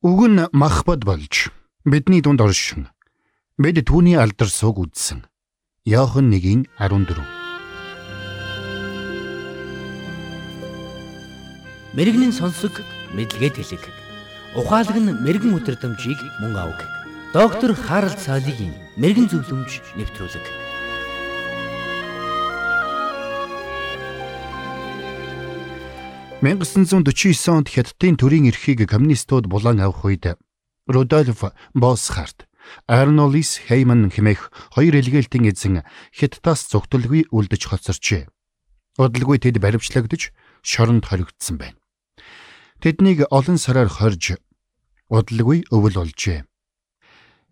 Үг нь махбод болж бидний дунд оршин бид түүний алдар суг үдсэн. Иохан 1:14 Мэргэний сонсог мэдлэгэд хэлэг. Ухаалаг нь мэрэгэн өдрөмжийг мөн авг. Доктор Харалт цаалогийн мэрэгэн зөвлөмж нэвтрүүлэг. 1949 онд Хятадын төрийн эрхийг коммунистууд булан авах үед Рудольф Босхарт, Арнолис Хейман хэмээх хоёр илгээлтийн эзэн Хятадаас зүгтэлгүй үлдэж хоцорчээ. Удалгүй тэд баривчлагдж шоронд хоригдсон байна. Тэднийг олон сараар хорж удалгүй өвөл олжээ.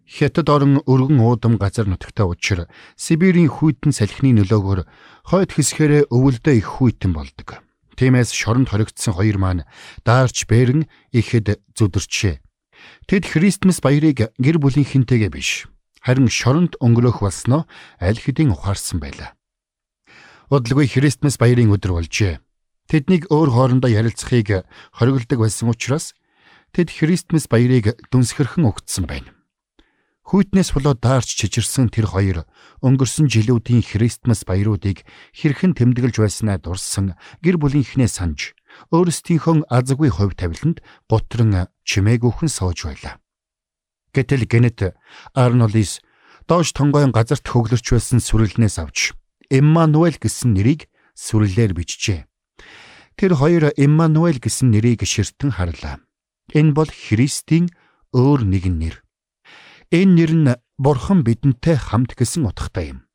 Хятад орон өргөн уудам газар нутагтай учраа Сибирийн хүйтэн салхины нөлөөгөөр хойд хэсгээрээ өвөлдөө их хүйтэн болдог. Тиймээс шоронд хоригдсон хоёр маань даарч бэрэн ихэд зүдэрчээ. Тэд Христмас баярыг гэр бүлийнхэнтэйгээ биш харин шоронд өнгөрөх болсноо аль хэдийн ухаарсан байлаа. Удалгүй Христмас баярын өдөр болжээ. Тэднийг өөр хоорондоо ярилцахыг хориглдог байсан учраас тэд Христмас баярыг дүнсгэрхэн өгцсөн байна. Хүйтнээс болоод даарч чичирсэн тэр хоёр өнгөрсөн жилүүдийн Христмас баяруудыг хэрхэн тэмдэглэж байснаа дурсан гэр бүлийнхнээ санаж өөрсдийнхөө азгүй хувь тавиланд готрон чимээгүйхэн сууж байлаа. Гэтэл гэнэт Арнолис доош тонгойн газарт хөглөрч байсан сүрэлнээс авч Эммануэль гэсэн нэрийг сүрлэлээр бичжээ. Тэр хоёр Эммануэль гэсэн нэрийг ширтэн харлаа. Энэ бол Христийн өөр нэгэн нэр. Энэ нэр нь Бурхан бидэнтэй хамт гэсэн утгатай юм.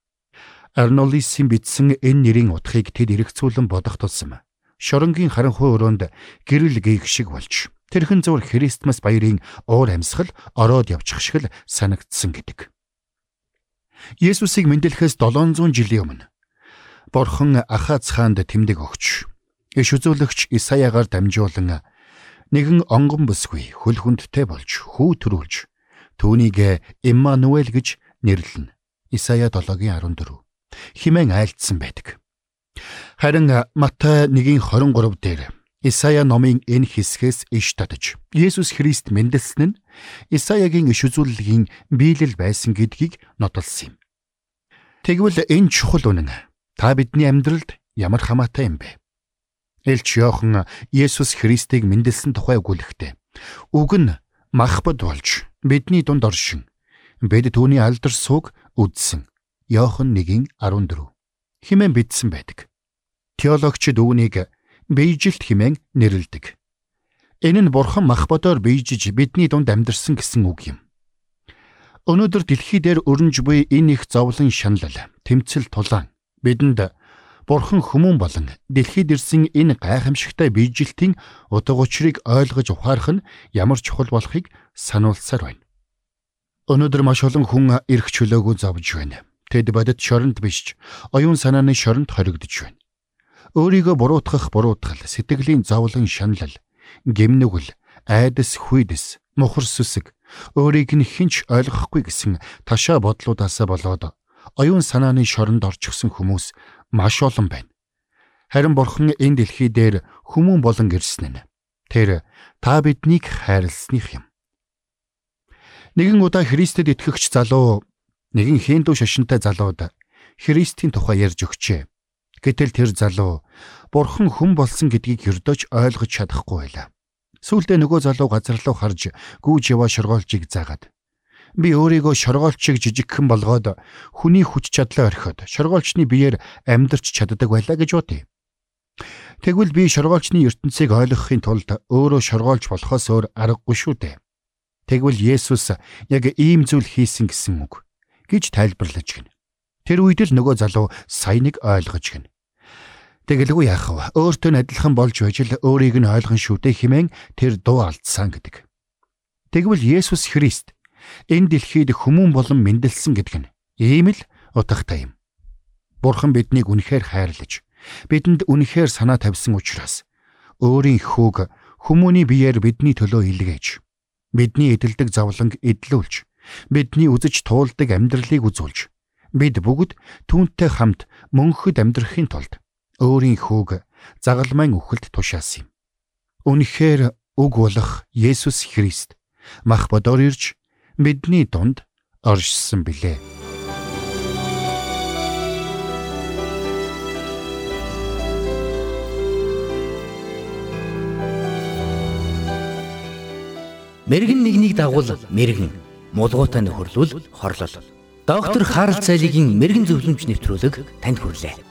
Арнолисын бичсэн энэ нэрийн утгыг тэд эргцүүлэн бодох тусам шоронгийн харанхуй өрөөнд гэрэл гээх шиг болж тэрхэн зур Христмас баярын уур амьсгал ороод явчих шиг л санагдсан гэдэг. Есүсийг мэндэлэхээс 700 жилийн өмнө Бурхан Ахац хаанд тэмдэг өгч иш үзүүлэгч Исаягаар дамжуулан нэгэн онгон бүсгүй хөл хүндтэй болж хүү төрүүлж Түүнийг Иммануэль гэж нэрлэнэ. Исая 7:14 химэн айлдсан байдаг. Харин Матай 1:23 дээр Исая номын энэ хэсгээс иш татаж Есүс Христ мэндэлсэн нь Исаягийн иш үзүүлэлгийн биелэл байсан гэдгийг нотолсон юм. Тэгвэл энэ чухал үнэн та бидний амьдралд ямар хамаатай юм бэ? Элч Йохан Есүс Христийг мэндэлсэн тухай өгүүлэхдээ үг нь махбод болж бидний дунд оршин бид түүний алдар суг үдсэн Иохан 1:14 химэн бидсэн байдаг. Теологчид үүнийг бийжилт химэн нэрлэдэг. Энэ нь бурхан махбодоор бийжиж бидний дунд амьдарсан гэсэн үг юм. Өнөөдөр дэлхий дээр өрнж буй энэ их зовлон шанал тэмцэл тулаан бидэнд бурхан хүмүүн болон дэлхийд ирсэн энэ гайхамшигтай биежилтийн утга учирыг ойлгож ухаарах нь ямар чухал болохыг сануулсаар байна. Өнөөдөр маш олон хүн эрх чөлөөгөө зовж байна. Тэд бодит шоронд биш, оюун санааны шоронд хоригдож байна. Өөрийгөө буруутгах буруутгал, сэтгэлийн зовлон шаналл, гэмнүгэл, айдас хүйдэс, мухар сүсэг, өөрийг нь хинч ойлгохгүй гэсэн ташаа бодлуудаасаа болоод оюун санааны шоронд орчихсон хүмүүс маш олон байна. Харин бурхан энэ дэлхий дээр хүмүүн болон ирсэн нь. Тэр та биднийг хайрлсных юм. Нэгэн удаа Христэд итгэгч залуу нэгэн хиндүү шашинтай залууд Христийн тухай ярьж өгчээ. Гэтэл тэр залуу бурхан хүн болсон гэдгийг ердөөч ойлгож чадахгүй байлаа. Сүүлдээ нөгөө залуу газар руу харж гүүж яваа шоргоолжийг заагаад би өөрийгөө шоргоолчийг жижигхэн болгоод хүний хүч чадлаа орхиод шоргоолчны биеэр амьдарч чаддаг байлаа гэж бодъё. Тэгвэл би шоргоолчны ертөнцийг ойлгохын тулд өөрөө шоргоолж болохоос өөр аргагүй шүү дээ. Тэгвэл Есүс яг ийм зүйл хийсэн гэсэн үг гэж тайлбарлаж гин. Тэр үед л нөгөө залуу саяныг ойлгож гин. Тэгэлгүй яах вэ? Өөртөө адилхан болж байж л өөрийг нь ойлгон шүтэ химэн тэр дуу алдсан гэдэг. Тэгвэл Есүс Христ энэ дэлхийд хүмүүн болон мэндэлсэн гэдэг нь ийм л утгатай юм. Бурхан биднийг үнэхээр хайрлаж, бидэнд үнэхээр санаа тавьсан учраас өөрийн хүүг хүмүүний биеэр бидний төлөө илгээж бидний эдэлдэг зовлонг эдлүүлж, бидний үзэж туулдаг амьдралыг үзүүлж, бид бүгд түүнтэй хамт мөнхөд амьдрахын тулд өөрийн хүүг загалмайн үхэлд тушаасан юм. Үнэхээр үг болох Есүс Христ мах бодоор ирж бидний дунд оршсон билээ. Мэргэн нэгнийг дагуул мэргэн, мулгуутай нөхөрлөл хорлол. Доктор Харалт цайлигийн мэрэгэн зөвлөмж нэвтрүүлэг танд хүрэлээ.